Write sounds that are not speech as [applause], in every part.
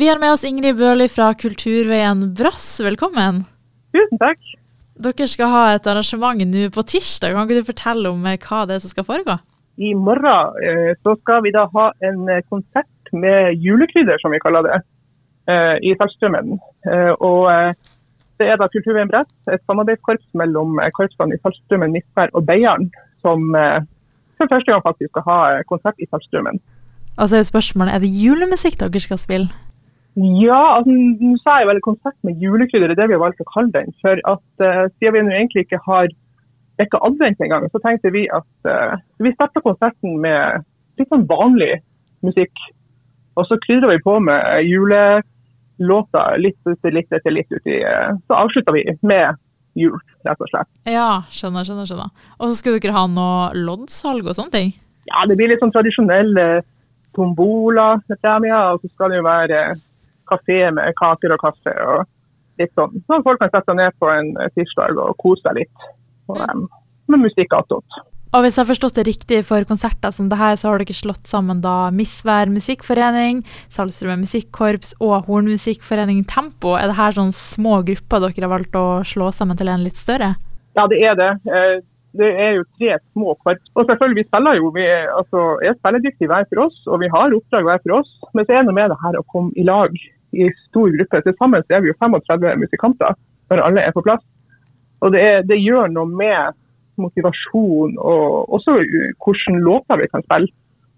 Vi har med oss Ingrid Børli fra Kulturveien Brass. Velkommen. Tusen takk. Dere skal ha et arrangement nå på tirsdag. Kan ikke du fortelle om eh, hva det er som skal foregå? I morgen eh, så skal vi da ha en eh, konsert med julekrydder, som vi kaller det, i Saltstraumen. Og det er da Kulturveien Brass, et samarbeidskorps mellom korpsene i Saltstraumen, Nisberg og Beiarn, som for første gang faktisk skal ha konsert i Saltstraumen. Og så er spørsmålet, er det julemusikk dere skal spille? Ja, altså, nå sa jeg vel konsert med julekrydder, det er det vi har valgt å kalle den. For at uh, siden vi nå egentlig ikke har dekka advent engang, så tenkte vi at uh, vi starta konserten med litt sånn vanlig musikk. Og så krydra vi på med julelåter litt etter litt etter litt uti. Uh, så avslutta vi med jul, rett og slett. Ja, skjønner, skjønner. skjønner. Og så skulle dere ha noe loddsalg og sånne ting? Ja, det blir litt sånn tradisjonell tombola premier, og så skal det jo være kafé med kaker og kaffe. og litt sånn. Så folk kan sette seg ned på en tirsdag og kose seg litt og, um, med musikk attåt. Og hvis jeg har forstått det riktig, for konserter som det her, så har dere slått sammen da Misvær musikkforening, Salstrøm musikkorps og Hornmusikkforening Tempo. Er det her sånne små grupper dere har valgt å slå sammen til en litt større? Ja, det er det. Eh, det er jo tre små korps. Og selvfølgelig, vi spiller jo, vi er, altså, er spilledyktige hver for oss, og vi har oppdrag hver for oss. Men så er det med det her å komme i lag i stor gruppe. Til sammen er vi jo 35 musikanter når alle er på plass. Og det, er, det gjør noe med motivasjon og også hvilke låter vi kan spille.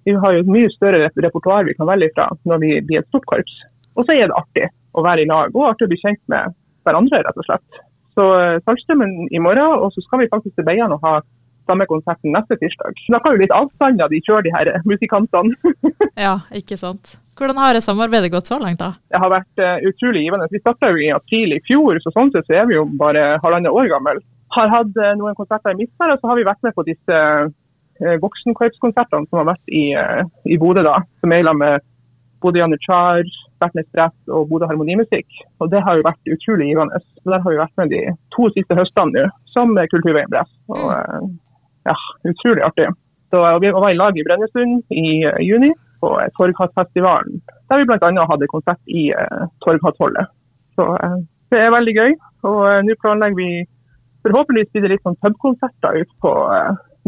Vi har jo et mye større repertoar vi kan velge fra når vi blir et stort korps. Og så er det artig å være i lag og artig å bli kjent med hverandre, rett og slett. Så eh, Saltstraumen i morgen, og så skal vi faktisk til Beiarn og ha samme konserten neste tirsdag. Snakker jo litt avstander de kjører, de her musikantene. [laughs] ja, ikke sant. Hvordan har samarbeidet gått så langt, da? Det har vært uh, utrolig givende. Vi starta i april i fjor, så sånn sett så er vi jo bare halvannet år gammel. Har hatt uh, noen konserter i midten, og så har vi vært med på disse uh, voksenkorpskonsertene som har vært i, i Bodø, da. Som er med Bodø Janitsjar, Bertnes Brett og Bodø Harmonimusikk. Og Det har jo vært utrolig givende. Der har vi vært med de to siste høstene nå, som Kulturveien Brett. Og eh, ja, utrolig artig. Så Vi var i lag i Brønnøysund i uh, juni på Torghattfestivalen, der vi bl.a. hadde konsert i uh, Torghattholdet. Så uh, det er veldig gøy. Og uh, nå planlegger vi forhåpentligvis blir det litt sånn pubkonserter ut på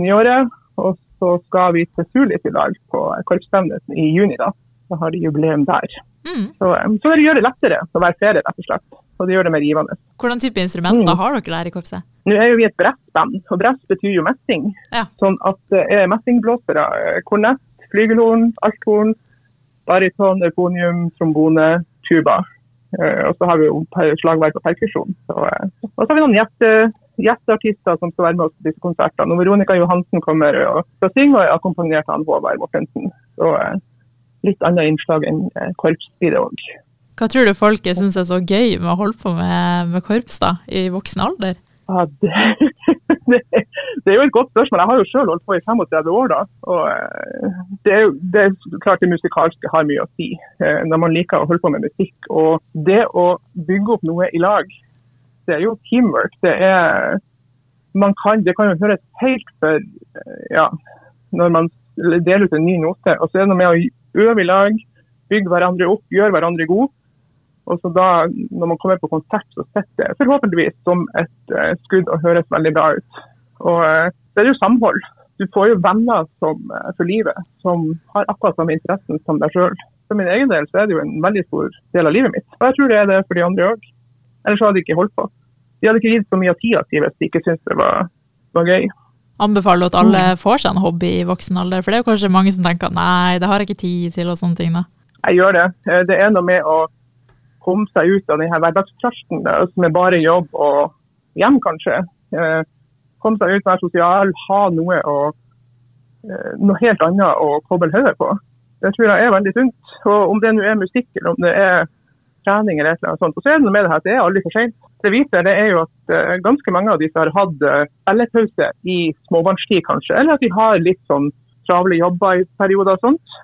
nyåret. Og så skal vi til Sulis i dag på korpsstevnet i juni. da Da har de jubileum der. Mm. Så, så, det gjør det lettere å være flere, rett og slett. Og det gjør det mer givende. Hvordan type instrumenter mm. har dere der i korpset? Nå er jo vi et brettband, og brett betyr jo messing. Ja. Sånn at det er messingblåsere, kornett, flygelhorn, althorn, bariton, eufonium, trombone, tuba. Uh, og så har vi jo slagverk og perkusjon. Og så har vi noen gjeste, gjesteartister som skal være med oss på disse konsertene. Og Veronica Johansen kommer og skal synge, og er akkompagnert av Håvard Mortensen. Så litt annet innslag enn eh, korps blir det òg. Hva tror du folket syns er så gøy med å holde på med, med korps da, i voksen alder? Ja, det, [laughs] det, det, er jo et godt spørsmål. Jeg har jo selv holdt på i 35 år. da, og eh, Det er jo det er klart det musikalske har mye å si eh, når man liker å holde på med musikk. Og det å bygge opp noe i lag, det er jo teamwork. Det er man kan, det kan jo høres helt for ja, når man deler ut en ny note. Og så er det noe med å øve i lag, bygge hverandre opp, gjøre hverandre gode. Og så da, når man kommer på konsert, så sitter det forhåpentligvis som et uh, skudd og høres veldig bra ut. Og uh, det er jo samhold. Du får jo venner som, uh, for livet som har akkurat samme interessen som deg sjøl. For min egen del så er det jo en veldig stor del av livet mitt. Og jeg tror det er det for de andre òg. Ellers hadde de ikke holdt på. De hadde ikke gitt så mye av tida si hvis de ikke syntes det var, var gøy anbefaler at alle mm. får seg en hobby i voksen alder? For det er jo kanskje mange som tenker nei, det har jeg ikke tid til og sånne ting. da. Jeg gjør det. Det er noe med å komme seg ut av denne hverdagskrasjen som er bare jobb og hjem, kanskje. Eh, komme seg ut, være sosial, ha noe, og, eh, noe helt annet å koble hodet på. Det tror jeg er veldig sunt. Og om det nå er musikk eller om det er trening eller et eller annet sånt. Og så er det noe med det her at det er aldri for sent. Det viser det er jo at uh, ganske mange av de som har hatt spillepause i småbarnstid kanskje, eller at de har litt sånn travle jobber i perioder og sånt.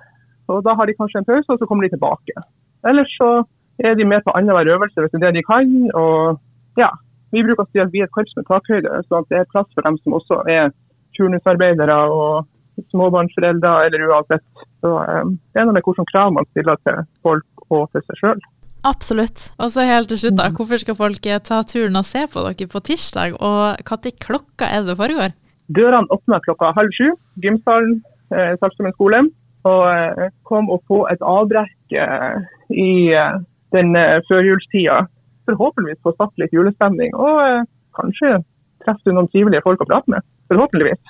Og da har de kanskje en pause, og så kommer de tilbake. Ellers så er de med på annenhver øvelse hvis det er det de kan. Og ja, vi bruker å si at vi er et korps med takhøyde, så det er plass for dem som også er turnusarbeidere og småbarnsforeldre eller uansett. Så um, det er noe med hvilke krav man stiller til folk og til seg sjøl. Absolutt. Og så helt til slutt, da. Hvorfor skal folk eh, ta turen og se på dere på tirsdag, og når klokka er det det foregår? Dørene åpner klokka halv sju. Gymsalen, eh, Saltstraumen skole. Og eh, kom og få et avbrekk eh, i eh, den eh, førjulstida. Forhåpentligvis få satt litt julestemning, og eh, kanskje treffe noen trivelige folk å prate med. Forhåpentligvis.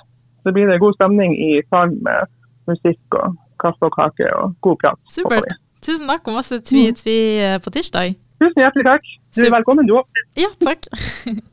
Så blir det god stemning i salen med musikk og kaffe og kake og god prat. Supert. Tusen takk og masse tvi-tvi eh, på tirsdag. Tusen hjertelig takk. Du er velkommen, du òg. Ja, takk. [laughs]